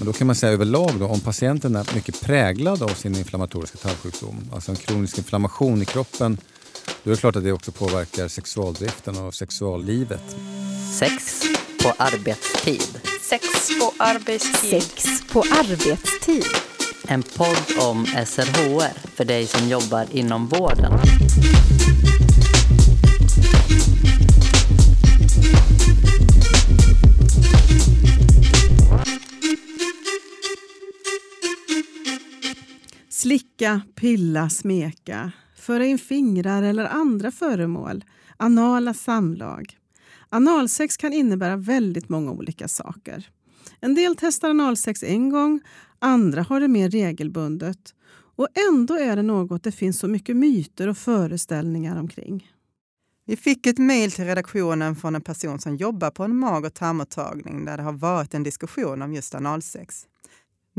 Men då kan man säga överlag då, om patienten är mycket präglad av sin inflammatoriska tarmsjukdom, alltså en kronisk inflammation i kroppen, då är det klart att det också påverkar sexualdriften och sexuallivet. Sex på arbetstid. Sex på arbetstid. Sex på arbetstid. En podd om SRHR för dig som jobbar inom vården. Slicka, pilla, smeka, föra in fingrar eller andra föremål, anala samlag. Analsex kan innebära väldigt många olika saker. En del testar analsex en gång, andra har det mer regelbundet. Och ändå är det något det finns så mycket myter och föreställningar omkring. Vi fick ett mejl till redaktionen från en person som jobbar på en mag och tarmmottagning där det har varit en diskussion om just analsex.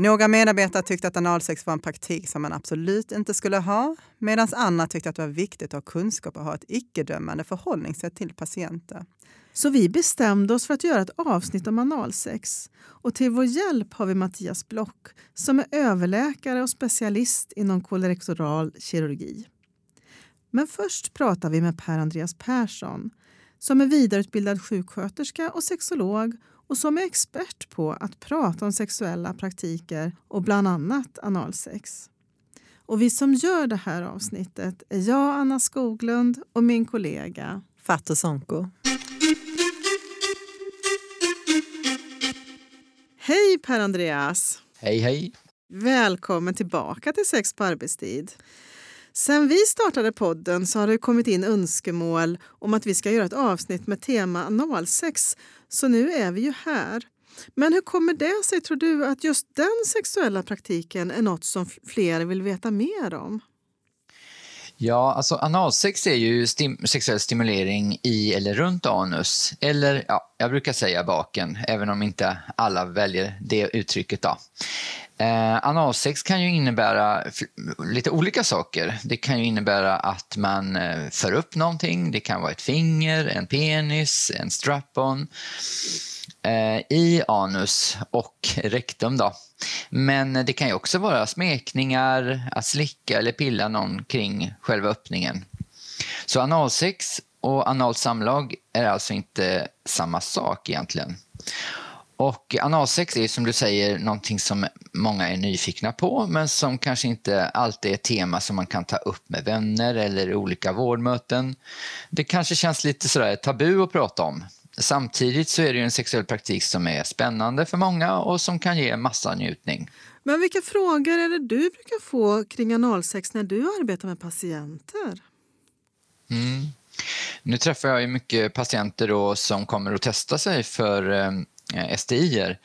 Några medarbetare tyckte att analsex var en praktik som man absolut inte skulle ha, medan andra tyckte att det var viktigt att ha kunskap och ha ett icke-dömande förhållningssätt till patienter. Så vi bestämde oss för att göra ett avsnitt om analsex. Och till vår hjälp har vi Mattias Block som är överläkare och specialist inom kolorektoral kirurgi. Men först pratar vi med Per-Andreas Persson som är vidareutbildad sjuksköterska och sexolog och som är expert på att prata om sexuella praktiker och bland annat analsex. Och vi som gör det här avsnittet är jag, Anna Skoglund, och min kollega Fatou Sonko. Hej Per-Andreas! Hej hej! Välkommen tillbaka till Sex på arbetstid. Sen vi startade podden så har det kommit in önskemål om att vi ska göra ett avsnitt med tema analsex, så nu är vi ju här. Men hur kommer det sig, tror du, att just den sexuella praktiken är något som fler vill veta mer om? Ja, alltså analsex är ju stim sexuell stimulering i eller runt anus. Eller, ja, jag brukar säga baken, även om inte alla väljer det uttrycket. Då. Eh, analsex kan ju innebära lite olika saker. Det kan ju innebära att man eh, för upp någonting. Det kan vara ett finger, en penis, en strap-on eh, i anus och rektum. Då. Men det kan ju också vara smekningar, att slicka eller pilla någon kring själva öppningen. Så analsex och analt samlag är alltså inte samma sak egentligen. Och analsex är som du säger någonting som många är nyfikna på men som kanske inte alltid är ett tema som man kan ta upp med vänner eller olika vårdmöten. Det kanske känns lite sådär tabu att prata om. Samtidigt så är det en sexuell praktik som är spännande för många och som kan ge massa njutning. Men vilka frågor är det du brukar få kring analsex när du arbetar med patienter? Mm. Nu träffar jag ju mycket patienter som kommer att testa sig för Eh, STI. -er.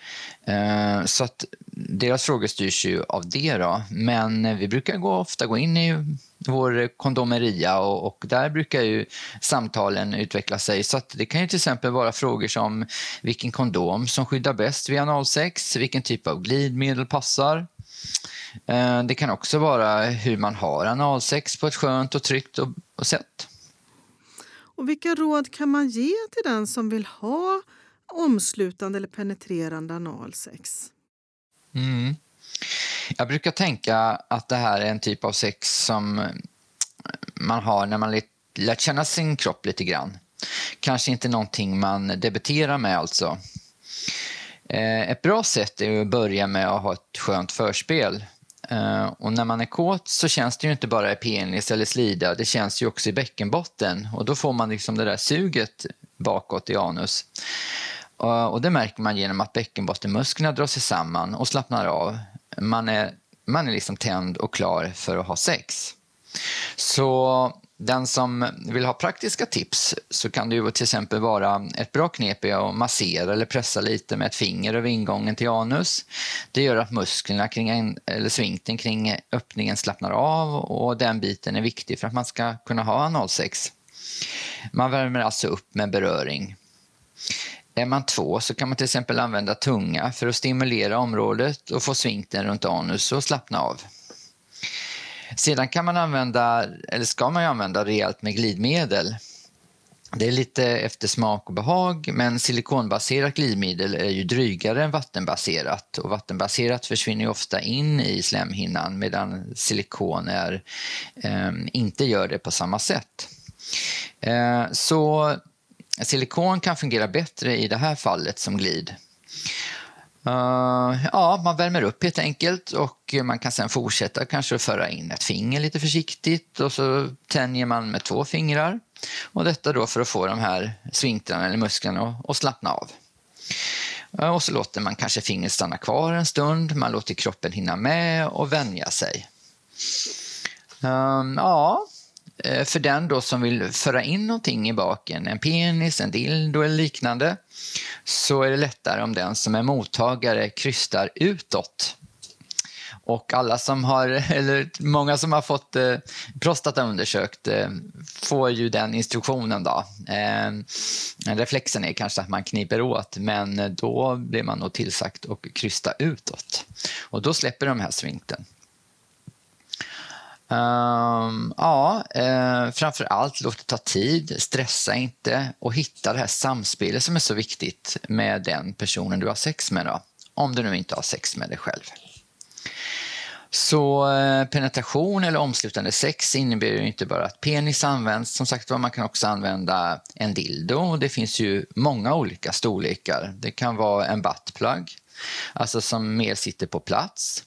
Eh, så att deras frågor styrs ju av det. Då. Men eh, vi brukar gå, ofta gå in i vår kondomeria och, och, där brukar ju samtalen utveckla sig. Så det kan ju till exempel vara frågor som vilken kondom som skyddar bäst vid analsex, vilken typ av glidmedel passar. Det kan också vara hur man har analsex på ett skönt och tryggt och, och sätt. Och vilka råd kan man ge till den som vill ha omslutande eller penetrerande analsex? Mm. Jag brukar tänka att det här är en typ av sex som eh, man har när man lärt känna sin kropp lite grann. Kanske inte någonting man debuterar med alltså. Eh, ett bra sätt är att börja med att ha ett skönt förspel. Eh, och när man är kåt så känns det ju inte bara i penis eller slida, det känns ju också i bäckenbotten och då får man liksom det där suget bakåt i anus. Eh, och det märker man genom att bäckenbottenmusklerna drar sig samman och slappnar av. Man är, man är liksom tänd och klar för att ha sex. Så den som vill ha praktiska tips så kan det ju till exempel vara ett bra knep att massera eller pressa lite med ett finger över ingången till anus. Det gör att musklerna kring, eller svinkten kring öppningen slappnar av och den biten är viktig för att man ska kunna ha analsex. Man värmer alltså upp med beröring. Är man två så kan man till exempel använda tunga för att stimulera området och få svinkten runt anus och slappna av. Sedan kan man använda, eller ska man använda rejält med glidmedel. det är lite efter smak och behag, men silikonbaserat glidmedel är ju drygare än vattenbaserat och vattenbaserat försvinner ju ofta in i slemhinnan medan silikon är, eh, inte gör det på samma sätt. Eh, så silikon kan fungera bättre i det här fallet som glid. Uh, ja, man värmer upp helt enkelt och man kan sen fortsätta kanske föra in ett finger lite försiktigt och så tänjer man med två fingrar. Och detta då för att få de här svinktrarna eller musklerna att slappna av. Uh, och så låter man kanske fingret stanna kvar en stund, man låter kroppen hinna med och vänja sig. Um, ja, Eh, för den då som vill föra in någonting i baken, en penis, en dildo eller liknande, så är det lättare om den som är mottagare krystar utåt. Och alla som har, eller många som har fått eh, prostata undersökt eh, får ju den instruktionen då. Eh, reflexen är kanske att man kniper åt, men då blir man nog tillsagt att krysta utåt. Och då släpper de här svinkten. Um, ja, eh, framför allt låt det ta tid, stressa inte och hitta det här samspelet som är så viktigt med den personen du har sex med. Då, om du nu inte har sex med dig själv. Så eh, penetration eller omslutande sex innebär ju inte bara att penis används. Som sagt man kan också använda en dildo. Det finns ju många olika storlekar. Det kan vara en buttplug, alltså som mer sitter på plats.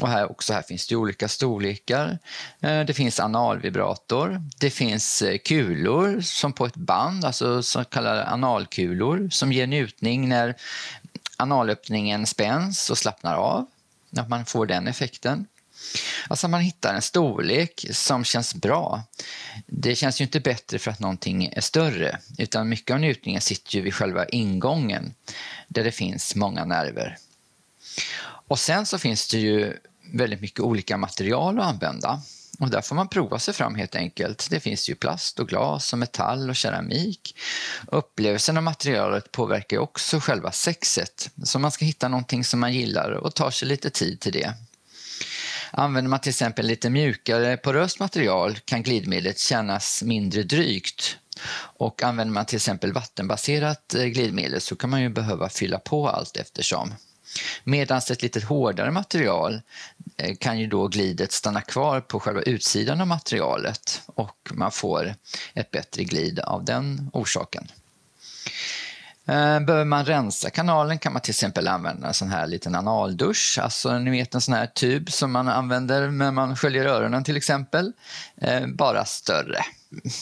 Och här, också här finns det olika storlekar. Eh, det finns analvibrator. Det finns eh, kulor som på ett band, alltså så kallade analkulor som ger njutning när analöppningen spänns och slappnar av. Att man får den effekten. Alltså man hittar en storlek som känns bra. Det känns ju inte bättre för att någonting är större utan mycket av njutningen sitter ju vid själva ingången där det finns många nerver. Och sen så finns det ju väldigt mycket olika material att använda. Och där får man prova sig fram helt enkelt. Det finns ju plast och glas och metall och keramik. Upplevelsen av materialet påverkar också själva sexet. Så man ska hitta någonting som man gillar och tar sig lite tid till det. Använder man till exempel lite mjukare poröst material kan glidmedlet kännas mindre drygt. Och använder man till exempel vattenbaserat eh, glidmedel så kan man ju behöva fylla på allt eftersom. Medan ett lite hårdare material eh, kan ju då glidet stanna kvar på själva utsidan av materialet och man får ett bättre glid av den orsaken. Eh, behöver man rensa kanalen kan man till exempel använda en sån här liten analdusch, alltså ni vet en sån här tub som man använder när man sköljer öronen till exempel, eh, bara större.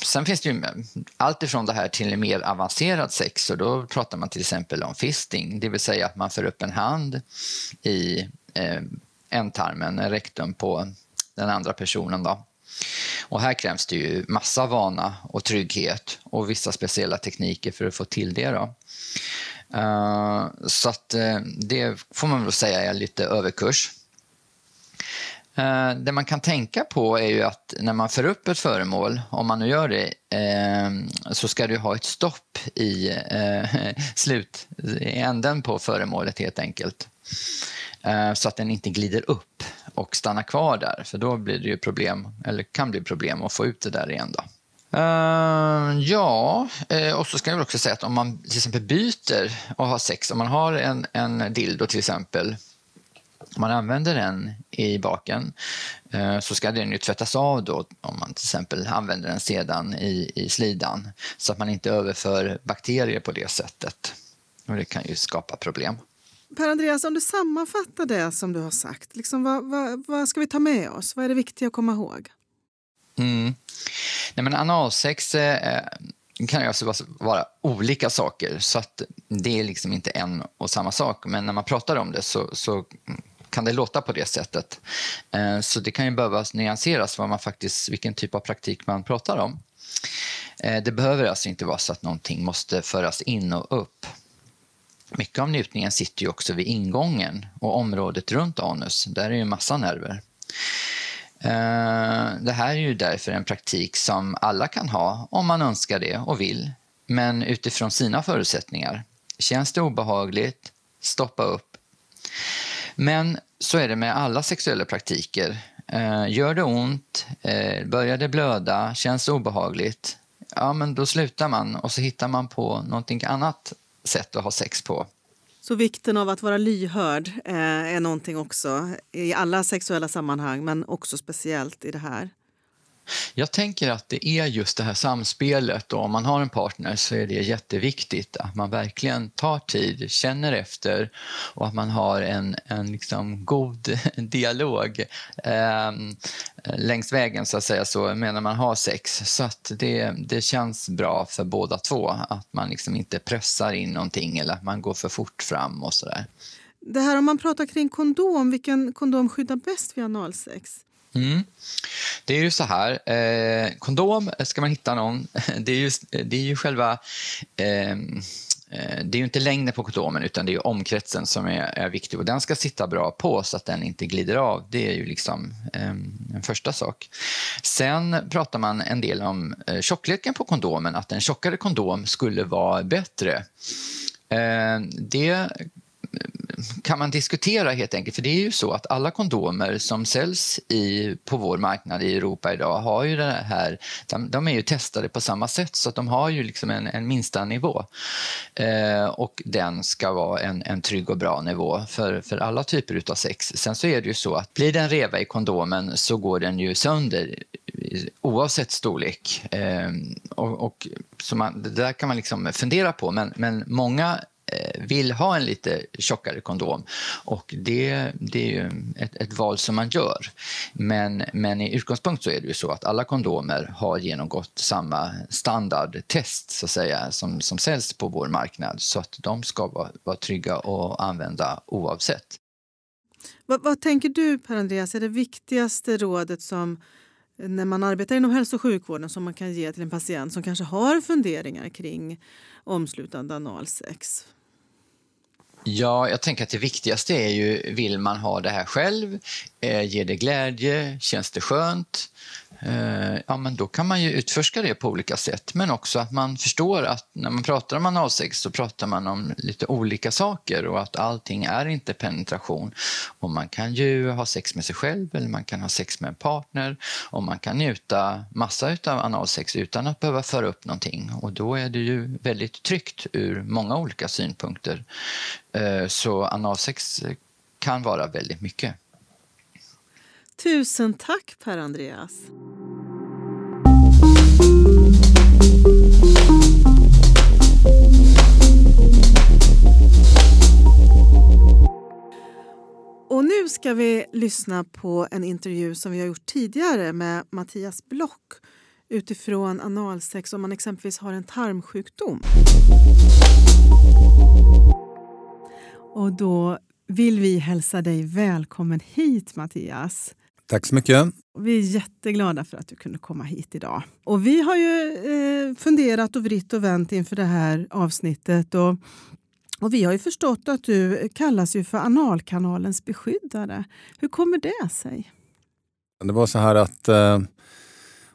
Sen finns det ju eh, allt ifrån det här till mer avancerad sex och då pratar man till exempel om fisting, det vill säga att man för upp en hand i eh, ändtarmen, rektum på den andra personen. Då. Och här krävs det ju massa vana och trygghet och vissa speciella tekniker för att få till det. Då. Uh, så att uh, det får man väl säga är lite överkurs. Eh, det man kan tänka på är ju att när man för upp ett föremål, om man nu gör det, eh, så ska du ha ett stopp i eh, slut, i änden på föremålet helt enkelt. Så att den inte glider upp och stannar kvar där, för då blir det ju problem, eller kan bli problem att få ut det där igen. Då. Uh, ja, uh, och så ska jag också säga att om man till exempel byter och har sex, om man har en, en dildo till exempel, man använder den i baken uh, så ska den ju tvättas av då om man till exempel använder den sedan i, i slidan så att man inte överför bakterier på det sättet. Och det kan ju skapa problem. Per-Andreas, om du sammanfattar det som du har sagt, liksom, vad, vad, vad, ska vi ta med oss? Vad är det viktiga att komma ihåg? Mm. Nej, men analsex eh, kan ju alltså vara olika saker, så att det är liksom inte en och samma sak. Men när man pratar om det så, så kan det låta på det sättet. Eh, så det kan ju behöva nyanseras vad man faktiskt, vilken typ av praktik man pratar om. Eh, det behöver alltså inte vara så att någonting måste föras in och upp. Mycket av njutningen sitter ju också vid ingången och området runt anus. Där är ju massa nerver. Eh, det här är ju därför en praktik som alla kan ha om man önskar det och vill, men utifrån sina förutsättningar. Känns det obehagligt? Stoppa upp. Men så är det med alla sexuella praktiker. Eh, gör det ont? Eh, börjar det blöda? Känns det obehagligt? ja men då slutar man och så hittar man på någonting annat sätt att ha sex på. Så vikten av att vara lyhörd eh, är någonting också i alla sexuella sammanhang men också speciellt i det här. Jag tänker att det är just det här samspelet och om man har en partner så är det jätteviktigt att man verkligen tar tid, känner efter och att man har en, en liksom god dialog eh, längs vägen så att säga så medan man har sex. Så att det, det känns bra för båda två att man liksom inte pressar in någonting eller att man går för fort fram och sådär. Det här om man pratar kring kondom, vilken kondom skyddar bäst vid analsex? Mm. Det är ju så här, eh, kondom, eh, ska man hitta någon, det är ju, det är ju själva ehm, eh, det är ju inte längden på kondomen utan det är omkretsen som är, är, viktig och den ska sitta bra på så att den inte glider av. Det är ju liksom eh, en första sak. Sen pratar man en del om eh, tjockleken på kondomen, att en tjockare kondom skulle vara bättre. Eh, det kan man diskutera helt enkelt. För det är ju så att alla kondomer som säljs i, på vår marknad i Europa idag har ju det här, de, de är ju testade på samma sätt så att de har ju liksom en, en minsta nivå. Eh, och den ska vara en, en trygg och bra nivå för, för alla typer av sex. Sen så är det ju så att blir det en reva i kondomen så går den ju sönder oavsett storlek. Eh, och, och, så man, det där kan man liksom fundera på men, men många Eh, vill ha en lite tjockare kondom. Och det, det är ju ett, ett, val som man gör. Men, men i utgångspunkt så är det ju så att alla kondomer har genomgått samma standardtest så att säga, som, som säljs på vår marknad. Så att de ska vara, vara trygga att använda oavsett. Vad, vad tänker du Per-Andreas är det viktigaste rådet som när man arbetar inom hälso och sjukvården som man kan ge till en patient som kanske har funderingar kring omslutande analsex? Ja, jag tänker att det viktigaste är ju, vill man ha det här själv? Eh, ger det glädje? Känns det skönt? Eh, ja, men då kan man ju utforska det på olika sätt. Men också att man förstår att när man pratar om analsex så pratar man om lite olika saker och att allting är inte penetration. Och man kan ju ha sex med sig själv eller man kan ha sex med en partner och man kan njuta massa av analsex utan att behöva föra upp någonting. Och då är det ju väldigt tryggt ur många olika synpunkter. Eh, så analsex kan vara väldigt mycket. Tusen tack Per-Andreas. Och nu ska vi lyssna på en intervju som vi har gjort tidigare med Mattias Block utifrån analsex om man exempelvis har en tarmsjukdom. Och då vill vi hälsa dig välkommen hit Mattias. Tack så mycket. Vi är jätteglada för att du kunde komma hit idag. Och vi har ju eh, funderat och vritt och vänt inför det här avsnittet. Och, och vi har ju förstått att du kallas ju för analkanalens beskyddare. Hur kommer det sig? Det var så här att eh,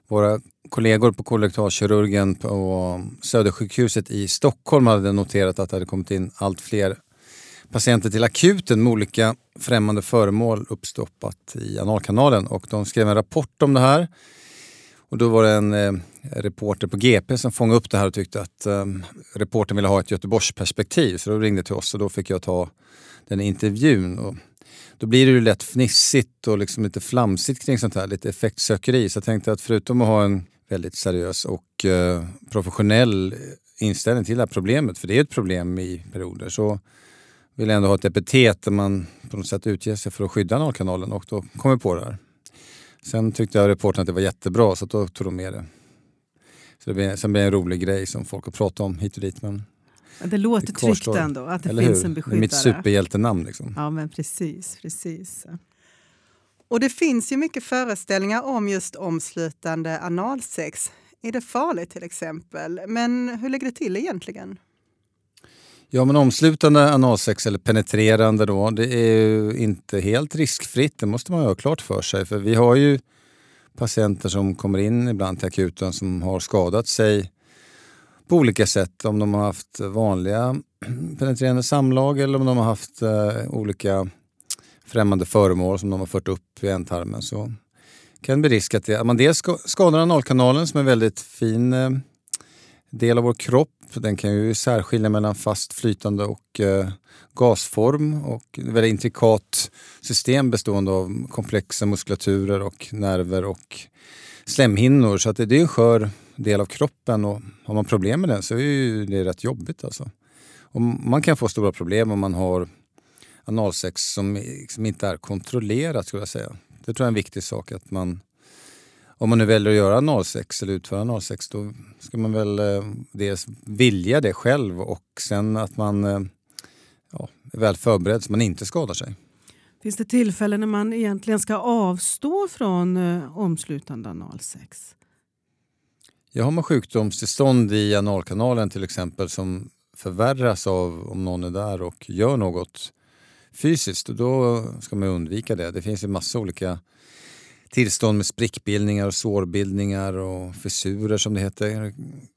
våra kollegor på kolorektalkirurgen på Södersjukhuset i Stockholm hade noterat att det hade kommit in allt fler patienter till akuten med olika främmande föremål uppstoppat i analkanalen och de skrev en rapport om det här. Och då var det en eh, reporter på GP som fångade upp det här och tyckte att eh, reportern ville ha ett Göteborgsperspektiv så då ringde till oss och då fick jag ta den intervjun. Och då blir det ju lätt fnissigt och liksom lite flamsigt kring sånt här, lite effektsökeri. Så jag tänkte att förutom att ha en väldigt seriös och eh, professionell eh, inställning till det här problemet, för det är ett problem i perioder, så vill ändå ha ett epitet där man på något sätt utger sig för att skydda analkanalen och då kom vi på det här. Sen tyckte jag reportern att det var jättebra så då tog de med det. Så det blev, sen blev det en rolig grej som folk har pratat om hit och dit. Men det låter det tryggt ändå att det Eller finns hur? en beskyddare. Mitt superhjältenamn. Liksom. Ja men precis, precis. Och det finns ju mycket föreställningar om just omslutande analsex. Är det farligt till exempel? Men hur ligger det till egentligen? Ja, men omslutande analsex eller penetrerande då, det är ju inte helt riskfritt. Det måste man ha klart för sig. För vi har ju patienter som kommer in ibland till akuten som har skadat sig på olika sätt. Om de har haft vanliga penetrerande samlag eller om de har haft eh, olika främmande föremål som de har fört upp i ändtarmen så kan det bli risk att, det, att man dels skadar analkanalen som är en väldigt fin eh, del av vår kropp. Den kan ju särskilja mellan fast flytande och eh, gasform och ett väldigt intrikat system bestående av komplexa muskulaturer och nerver och slemhinnor. Så att det, det är en skör del av kroppen och har man problem med den så är det rätt jobbigt. Alltså. Och man kan få stora problem om man har analsex som, som inte är kontrollerat skulle jag säga. Det tror jag är en viktig sak att man om man nu väljer att göra analsex eller utföra analsex då ska man väl eh, dels vilja det själv och sen att man eh, ja, är väl förberedd så man inte skadar sig. Finns det tillfällen när man egentligen ska avstå från eh, omslutande analsex? Jag har man sjukdomstillstånd i analkanalen till exempel som förvärras av om någon är där och gör något fysiskt, då ska man undvika det. Det finns ju massa olika tillstånd med sprickbildningar och sårbildningar och fissurer som det heter.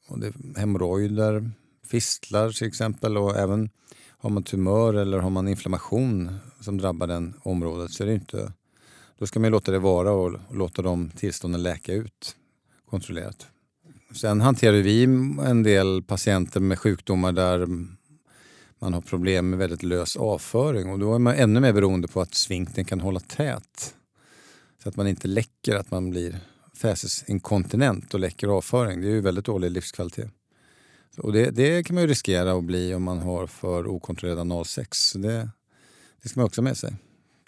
Och det hemorrojder, fistlar till exempel och även har man tumör eller har man inflammation som drabbar det området så är det inte, då ska man låta det vara och låta de tillstånden läka ut kontrollerat. Sen hanterar vi en del patienter med sjukdomar där man har problem med väldigt lös avföring och då är man ännu mer beroende på att svinkten kan hålla tät. Så att man inte läcker, att man blir fäsesinkontinent och läcker avföring. Det är ju väldigt dålig livskvalitet. Och det, det, kan man ju riskera att bli om man har för okontrollerad analsex. Det, det ska man också ha med sig.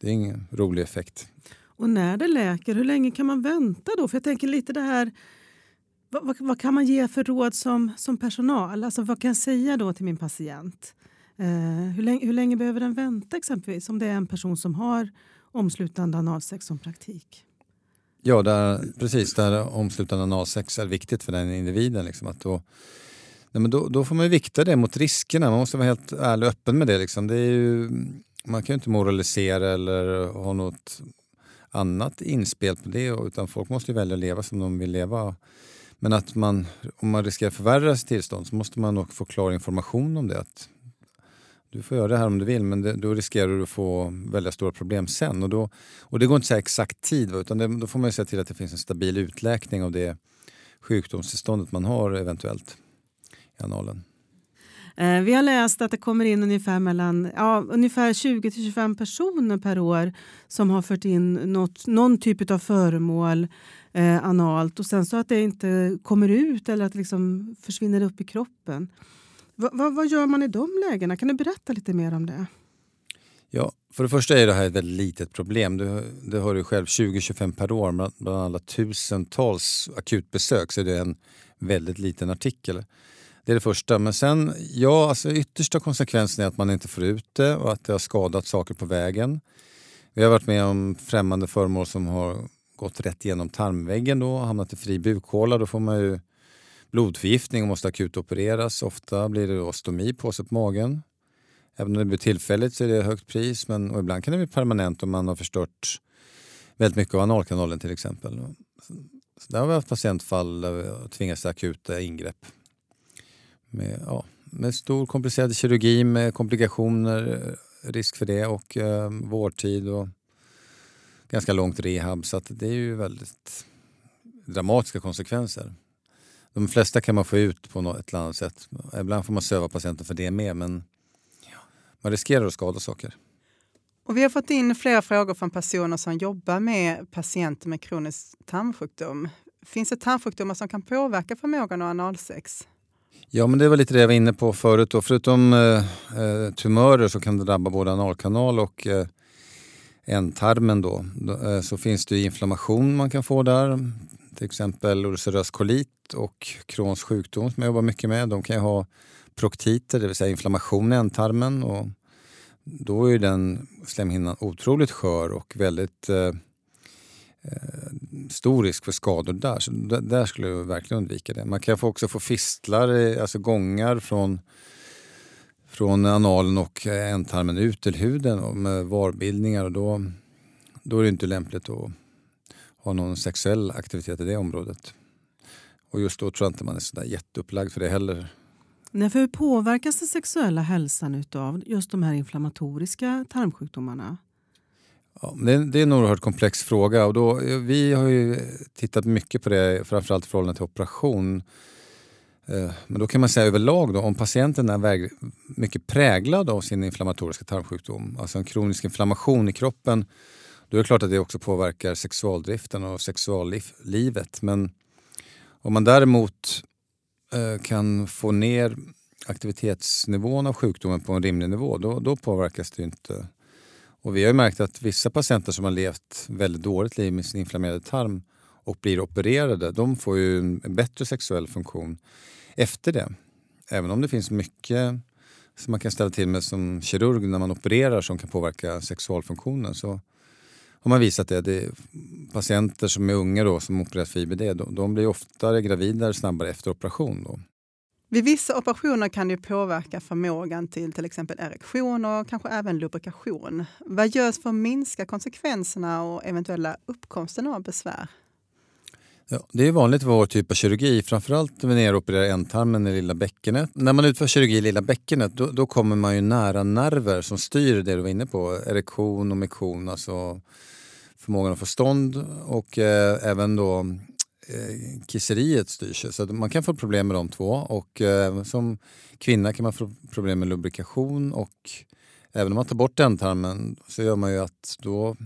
Det är ingen rolig effekt. Och när det läker, hur länge kan man vänta då? För jag tänker lite det här vad, vad, vad, kan man ge för råd som, som personal? Alltså, vad kan jag säga då till min patient? Eh, hur, länge, hur länge behöver den vänta exempelvis om det är en person som har omslutande analsex som praktik? Ja, där, precis. Där omslutande analsex är viktigt för den individen. Liksom, att då, nej, men då, då får man vikta det mot riskerna. Man måste vara helt ärlig och öppen med det. Liksom. det är ju, man kan ju inte moralisera eller ha något annat inspel på det utan folk måste ju välja att leva som de vill leva. Men att man, om man riskerar att förvärra sitt tillstånd så måste man nog få klar information om det. Att du får göra det här om du vill men det, då riskerar du att få väldigt stora problem sen. Och, då, och det går inte att säga exakt tid utan det, då får man se till att det finns en stabil utläkning av det sjukdomstillståndet man har eventuellt i analen. Eh, vi har läst att det kommer in ungefär, mellan, ja, ungefär 20 25 personer per år som har fört in något, någon typ av föremål eh, analt och sen så att det inte kommer ut eller att det liksom försvinner upp i kroppen. Va, va, vad gör man i de lägena? Kan du berätta lite mer om det? Ja, för det första är det här ett väldigt litet problem. Du, det hör du själv 20-25 per år bland, bland alla tusentals akutbesök så är det en väldigt liten artikel. Det är det första. Men sen, ja, alltså yttersta konsekvensen är att man inte får ut det och att det har skadat saker på vägen. Vi har varit med om främmande föremål som har gått rätt igenom tarmväggen då, hamnat i fri bukhåla. Då får man ju blodförgiftning och måste akut opereras. Ofta blir det stomi på sig på magen. Även om det blir tillfälligt så är det högt pris men och ibland kan det bli permanent om man har förstört väldigt mycket av analkanalen till exempel. Så där har vi haft patientfall där vi har tvingats till akuta ingrepp. Med, ja, med stor komplicerad kirurgi med komplikationer, risk för det och eh, vårdtid och ganska långt rehab. Så det är ju väldigt dramatiska konsekvenser. De flesta kan man få ut på ett eller annat sätt. Ibland får man söva patienten för det med men man riskerar att skada saker. Och vi har fått in flera frågor från personer som jobbar med patienter med kronisk tarmsjukdom. Finns det tarmsjukdomar som kan påverka förmågan att analsex? Ja, men det var lite det jag var inne på förut. Då. Förutom eh, eh tumörer som kan drabba både analkanal och eh, ändtarmen då, eh, så finns det inflammation man kan få där. Till exempel ulcerös kolit och Crohns sjukdom som jag jobbar mycket med. De kan ju ha proktiter, det vill säga inflammation i ändtarmen. Och då är den slemhinnan otroligt skör och väldigt eh, eh, stor risk för skador där. Så där skulle jag verkligen undvika det. Man kan också få fistlar, alltså gångar från, från analen och ändtarmen ut till huden med varbildningar. Och då, då är det inte lämpligt att ha någon sexuell aktivitet i det området. Och just då tror jag inte man är så jätteupplagd för det heller. Nej, för hur påverkas den sexuella hälsan av just de här inflammatoriska tarmsjukdomarna? Ja, det, är, det är en oerhört komplex fråga. Och då, vi har ju tittat mycket på det, framförallt i förhållande till operation. Eh, men då kan man säga överlag då, om patienten är mycket präglad av sin inflammatoriska tarmsjukdom, alltså en kronisk inflammation i kroppen, då är det klart att det också påverkar sexualdriften och sexuallivet. Men om man däremot eh, kan få ner aktivitetsnivån av sjukdomen på en rimlig nivå, då, då påverkas det inte. Och vi har märkt att vissa patienter som har levt väldigt dåligt liv med sin inflammerade tarm och blir opererade, de får ju en bättre sexuell funktion efter det. Även om det finns mycket som man kan ställa till med som kirurg när man opererar som kan påverka sexualfunktionen så har man visat det. det patienter som är unga då, som opererat för IBD, de, de blir oftare gravida snabbare efter operation. Då. Vid vissa operationer kan det påverka förmågan till till exempel erektion och kanske även lubrikation. Vad görs för att minska konsekvenserna och eventuella uppkomsten av besvär? Ja, det är vanligt vid vår typ av kirurgi, framförallt när vi neropererar ändtarmen i lilla bäckenet. När man utför kirurgi i lilla bäckenet då, då, kommer man ju nära nerver som styr det du var inne på, erektion och mektion, alltså förmågan att få stånd och eh, även då eh, kisseriet styrs. Så man kan få problem med de två och eh, som kvinna kan man få problem med lubrikation och även om man tar bort ändtarmen så gör man ju att då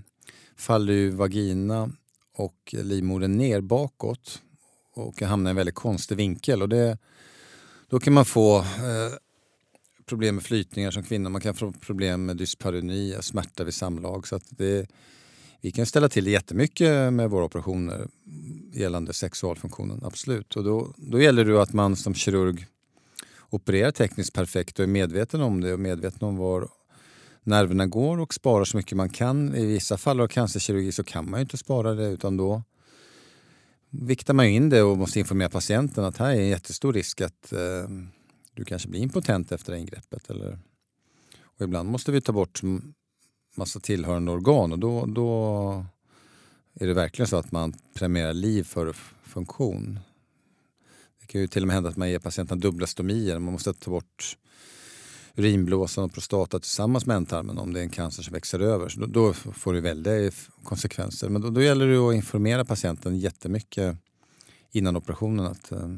faller ju vagina och livmodern ner bakåt och hamnar i en väldigt konstig vinkel. Och det, då kan man få eh, problem med flytningar som kvinna. Man kan få problem med dysparoni, smärta vid samlag. Så det, vi kan ställa till det jättemycket med våra operationer gällande sexualfunktionen, absolut. Och då, då gäller det att man som kirurg opererar tekniskt perfekt och är medveten om det och medveten om var nerverna går och sparar så mycket man kan. I vissa fall av cancerkirurgi så kan man ju inte spara det utan då viktar man in det och måste informera patienten att här är en jättestor risk att eh, du kanske blir impotent efter ingreppet. Eller, och ibland måste vi ta bort massa tillhörande organ och då, då är det verkligen så att man premierar liv för funktion. Det kan ju till och med hända att man ger patienten dubbla stomier. Man måste ta bort urinblåsan och prostata tillsammans med ändtarmen om det är en cancer som växer över. Så då, då får det väldiga konsekvenser. Men då, då, gäller det att informera patienten jättemycket innan operationen att eh,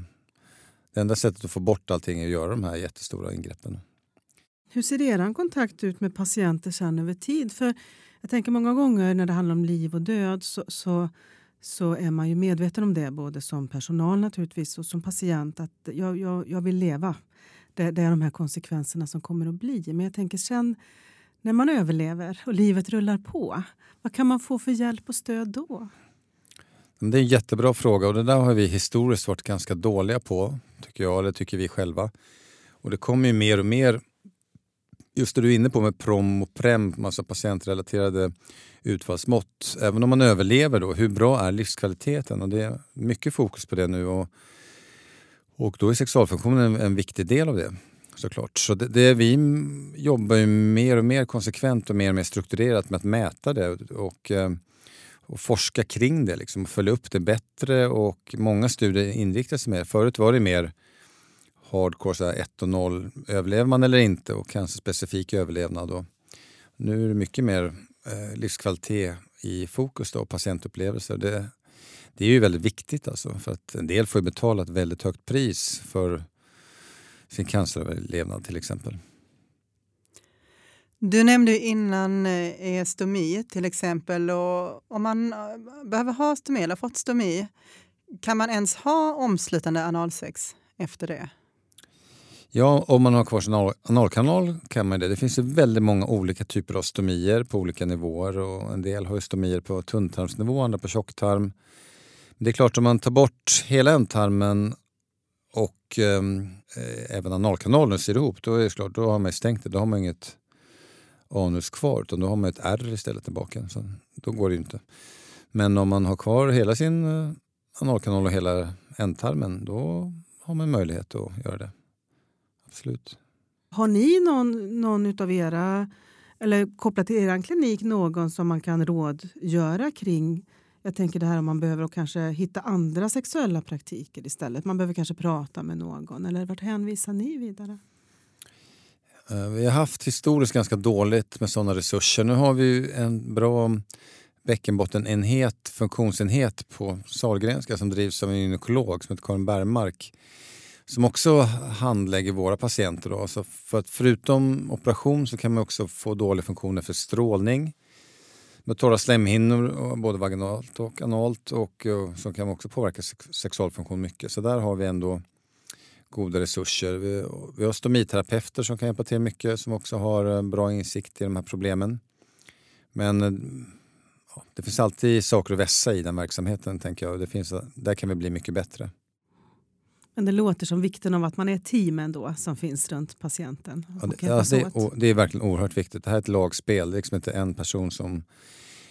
det enda sättet att få bort allting är att göra de här jättestora ingreppen. Hur ser er kontakt ut med patienter sen över tid? För jag tänker många gånger när det handlar om liv och död så, så, så är man ju medveten om det både som personal naturligtvis och som patient att jag, jag, jag vill leva. Det, det, är de här konsekvenserna som kommer att bli. Men jag tänker sen när man överlever och livet rullar på, vad kan man få för hjälp och stöd då? Det är en jättebra fråga och det där har vi historiskt varit ganska dåliga på, tycker jag, eller tycker vi själva. Och det kommer ju mer och mer, just det du är inne på med PROM och PREM, alltså patientrelaterade utfallsmått. Även om man överlever, då, hur bra är livskvaliteten? Och det är mycket fokus på det nu. Och och då är sexualfunktionen en, viktig del av det såklart. Så det, det, vi jobbar ju mer och mer konsekvent och mer och mer strukturerat med att mäta det och, eh, och forska kring det liksom, och följa upp det bättre. Och många studier inriktar sig mer. Förut var det mer hardcore, så 1 och 0, överlever man eller inte och cancerspecifik överlevnad. Och nu är det mycket mer eh, livskvalitet i fokus då, och patientupplevelser. Det, det är ju väldigt viktigt alltså, för att en del får betala ett väldigt högt pris för sin canceröverlevnad till exempel. Du nämnde innan eh, stomi till exempel. Och om man eh, behöver ha stomi eller fått stomi, kan man ens ha omslutande analsex efter det? Ja, om man har kvar sin analkanal kan man det. Det finns ju väldigt många olika typer av stomier på olika nivåer. Och en del har stomier på tunntarmsnivå, andra på tjocktarm. Det är klart, om man tar bort hela ändtarmen och ehm, eh, även analkanalen ser ihop, då är det klart, då har man stängt det. Då har man inget anus kvar, utan då har man ett R istället tillbaka. Så då går det ju inte. Men om man har kvar hela sin eh, analkanal och hela ändtarmen, då har man möjlighet att göra det. Absolut. Har ni någon, någon av era, eller kopplat till er klinik, någon som man kan rådgöra kring jag tänker det här om man behöver kanske hitta andra sexuella praktiker istället. Man behöver kanske prata med någon. Eller vart hänvisar ni vidare? Eh, vi har haft historiskt ganska dåligt med sådana resurser. Nu har vi en bra bäckenbottenenhet, funktionsenhet på Sahlgrenska som drivs av en gynekolog som heter Karin Bergmark som också handlägger våra patienter. Då. Så för att förutom operation så kan man också få dåliga funktioner för strålning med torra slemhinnor både vaginalt och analt och, och som kan också påverka sexualfunktion mycket. Så där har vi ändå goda resurser. Vi, vi har stomiterapeuter som kan hjälpa till mycket som också har eh, bra insikt i de här problemen. Men eh, ja, det finns alltid saker att vässa i den verksamheten tänker jag. Det finns, där kan vi bli mycket bättre. Men det låter som vikten av att man är ett team ändå som finns runt patienten. Ja, det, ja, det, det, är verkligen oerhört viktigt. Det här är ett lagspel. Det är liksom inte en person som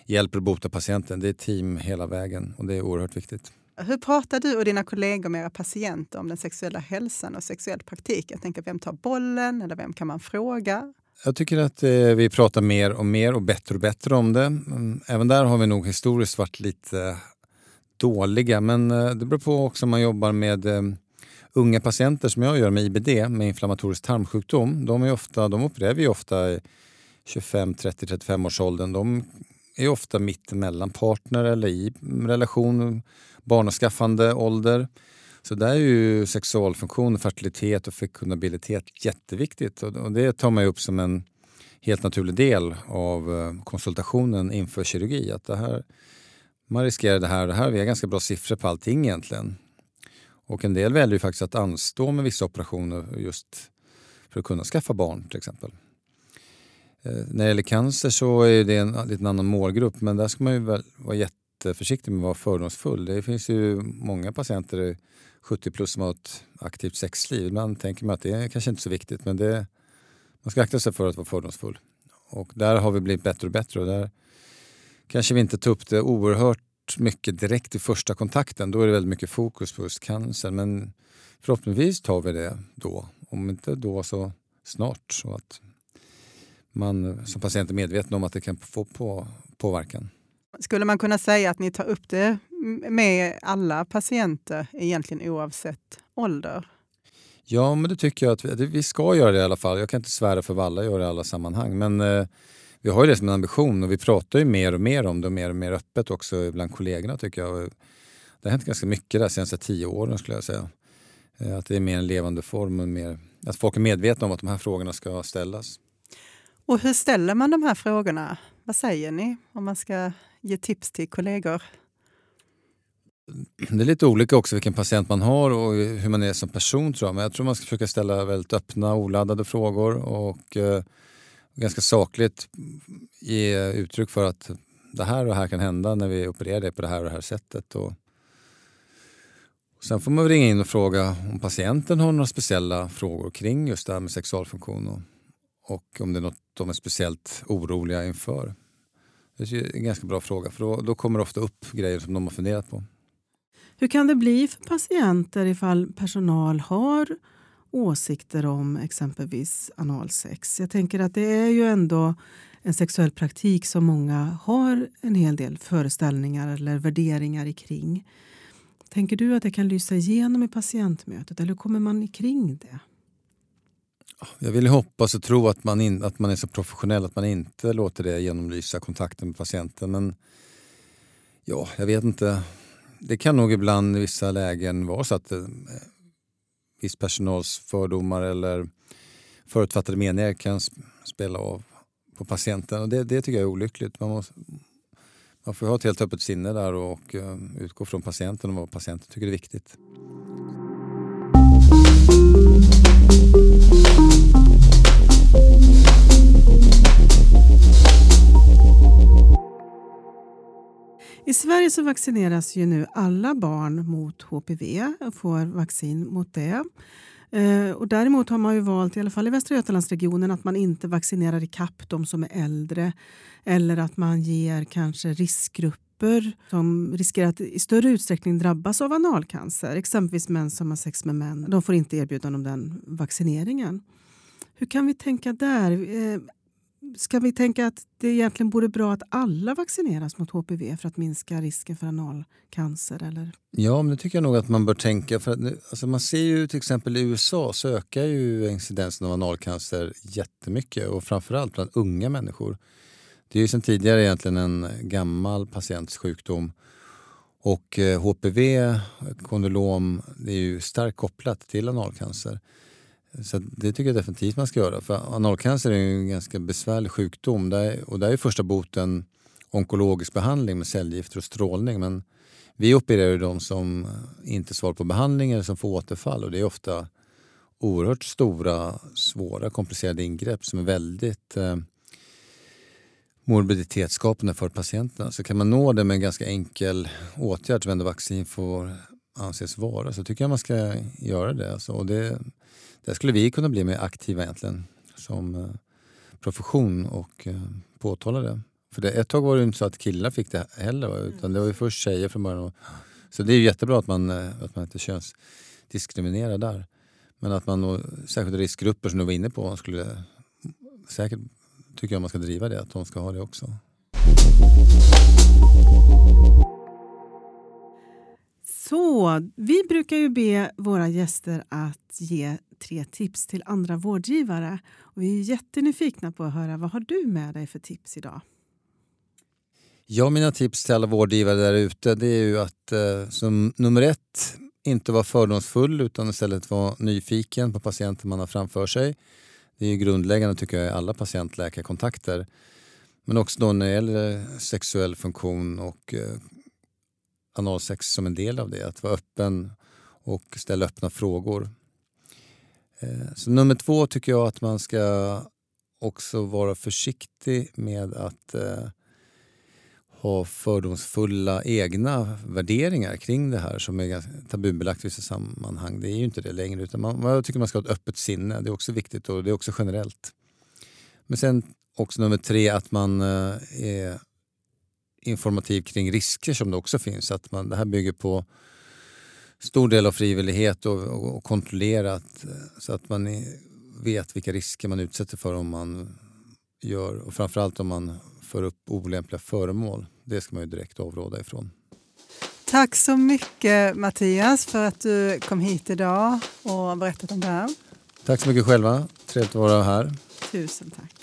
hjälper att bota patienten. Det är ett team hela vägen och det är oerhört viktigt. Hur pratar du och dina kollegor med era patienter om den sexuella hälsan och sexuell praktik? Jag tänker, vem tar bollen eller vem kan man fråga? Jag tycker att eh, vi pratar mer och mer och bättre och bättre om det. Mm, även där har vi nog historiskt varit lite dåliga men eh, det beror på också om man jobbar med eh, unga patienter som jag gör med IBD, med inflammatorisk tarmsjukdom. De, är ofta, de opererar vi ofta i 25, 30, 35 års åldern. De är ofta mitt emellan partner eller i relation, barnaskaffande ålder. Så där är ju sexualfunktion, fertilitet och fekundabilitet jätteviktigt och det tar man upp som en helt naturlig del av eh, konsultationen inför kirurgi. Att det här, man riskerar det här och det här. Vi har ganska bra siffror på allting egentligen. Och en del väljer ju faktiskt att anstå med vissa operationer just för att kunna skaffa barn till exempel. Eh, när det gäller cancer så är det en lite annan målgrupp men där ska man ju vara jätteförsiktig med att vara fördomsfull. Det finns ju många patienter 70 plus som har ett aktivt sexliv. Ibland tänker man att det är kanske inte så viktigt men det, man ska akta sig för att vara fördomsfull. Och där har vi blivit bättre och bättre och där kanske vi inte tar upp det oerhört mycket direkt i första kontakten. Då är det väldigt mycket fokus på just cancer men förhoppningsvis tar vi det då. Om inte då så snart. Så att man som patient är medveten om att det kan få på, påverkan. Skulle man kunna säga att ni tar upp det med alla patienter egentligen oavsett ålder? Ja, men det tycker jag att vi, vi ska göra det i alla fall. Jag kan inte svära för vad alla gör i alla sammanhang. Men eh, vi har ju det som en ambition och vi pratar ju mer och mer om det och mer och mer öppet också bland kollegorna tycker jag. Det har hänt ganska mycket de senaste tio åren skulle jag säga. Eh, att det är mer en levande form och mer, att folk är medvetna om att de här frågorna ska ställas. Och hur ställer man de här frågorna? Vad säger ni om man ska ge tips till kollegor? Det är lite olika också vilken patient man har och hur man är som person tror jag. Men jag tror man ska försöka ställa väldigt öppna, oladdade frågor och eh, ganska sakligt ge uttryck för att det här och det här kan hända när vi opererar dig på det här och det här sättet. Och, Sen får man ringa in och fråga om patienten har några speciella frågor kring just det här med sexualfunktion och, och om det är något de är speciellt oroliga inför. Det är en ganska bra fråga för då, då kommer det ofta upp grejer som de har funderat på. Hur kan det bli för patienter ifall personal har åsikter om exempelvis analsex? Jag tänker att det är ju ändå en sexuell praktik som många har en hel del föreställningar eller värderingar kring. Tänker du att det kan lysa igenom i patientmötet eller kommer man kring det? Jag vill hoppas och tro att man, in, att man är så professionell att man inte låter det genomlysa kontakten med patienten. Men ja, jag vet inte. Det kan nog ibland i vissa lägen vara så att eh, viss personals fördomar eller förutfattade meningar kan spela av på patienten. Och det, det tycker jag är olyckligt. Man, måste, man får ha ett helt öppet sinne där och och utgå från patienten och vad patienten tycker är viktigt. I Sverige så vaccineras ju nu alla barn mot HPV och får vaccin mot det. Eh, och däremot har man ju valt, i alla fall i Västra Götalandsregionen, att man inte vaccinerar i kapp de som är äldre eller att man ger kanske riskgrupper som riskerar att i större utsträckning drabbas av analcancer. Exempelvis män som har sex med män. De får inte erbjudande om den vaccineringen. Hur kan vi tänka där? Eh, Ska vi tänka att det egentligen vore bra att alla vaccineras mot HPV för att minska risken för analcancer? Eller? Ja, men det tycker jag nog att man bör tänka. För att, alltså man ser ju till exempel i USA så ökar ju incidensen av analcancer jättemycket och framförallt bland unga människor. Det är ju sedan tidigare egentligen en gammal patients sjukdom. Och eh, HPV, kondylom, det är ju starkt kopplat till analcancer. Så det tycker jag definitivt man ska göra. För analcancer är ju en ganska besvärlig sjukdom där, och där är första boten onkologisk behandling med cellgifter och strålning. Men vi opererar ju de som inte svarar på behandling eller som får återfall och det är ofta oerhört stora, svåra, komplicerade ingrepp som är väldigt eh, morbiditetsskapande för patienterna. Så kan man nå det med en ganska enkel åtgärd som ändå vaccin får anses vara så tycker jag man ska göra det. Alltså, och det där skulle vi kunna bli mer aktiva egentligen som eh, profession och eh, påtala det. För det, ett tag var det inte så att killar fick det heller utan det var ju först tjejer från början. Så det är jättebra att man, eh, att man inte könsdiskriminerar där. Men att man, och särskilt riskgrupper som du var inne på, skulle säkert tycker jag man ska driva det, att de ska ha det också. Så, vi brukar ju be våra gäster att ge tre tips till andra vårdgivare. Och vi är jättenyfikna på att höra vad har du med dig för tips idag? Ja, mina tips till alla vårdgivare där ute det är ju att eh, som nummer ett inte vara fördomsfull utan istället vara nyfiken på patienten man har framför sig. Det är ju grundläggande tycker jag i alla patientläkarkontakter. Men också då när det gäller sexuell funktion och eh, analsex som en del av det. Att vara öppen och ställa öppna frågor. Eh, så nummer två tycker jag att man ska också vara försiktig med att eh, ha fördomsfulla egna värderingar kring det här som är tabubelagt i vissa sammanhang. Det är ju inte det längre. Utan man, jag tycker man ska ha ett öppet sinne. Det är också viktigt och det är också generellt. Men sen också nummer tre att man eh, är informativ kring risker som det också finns. Att man, det här bygger på stor del av frivillighet och, och, och kontrollerat så att man vet vilka risker man utsätter för om man gör och framförallt om man för upp olämpliga föremål. Det ska man ju direkt avråda ifrån. Tack så mycket Mattias för att du kom hit idag och berättat om det här. Tack så mycket själva. Trevligt att vara här. Tusen tack.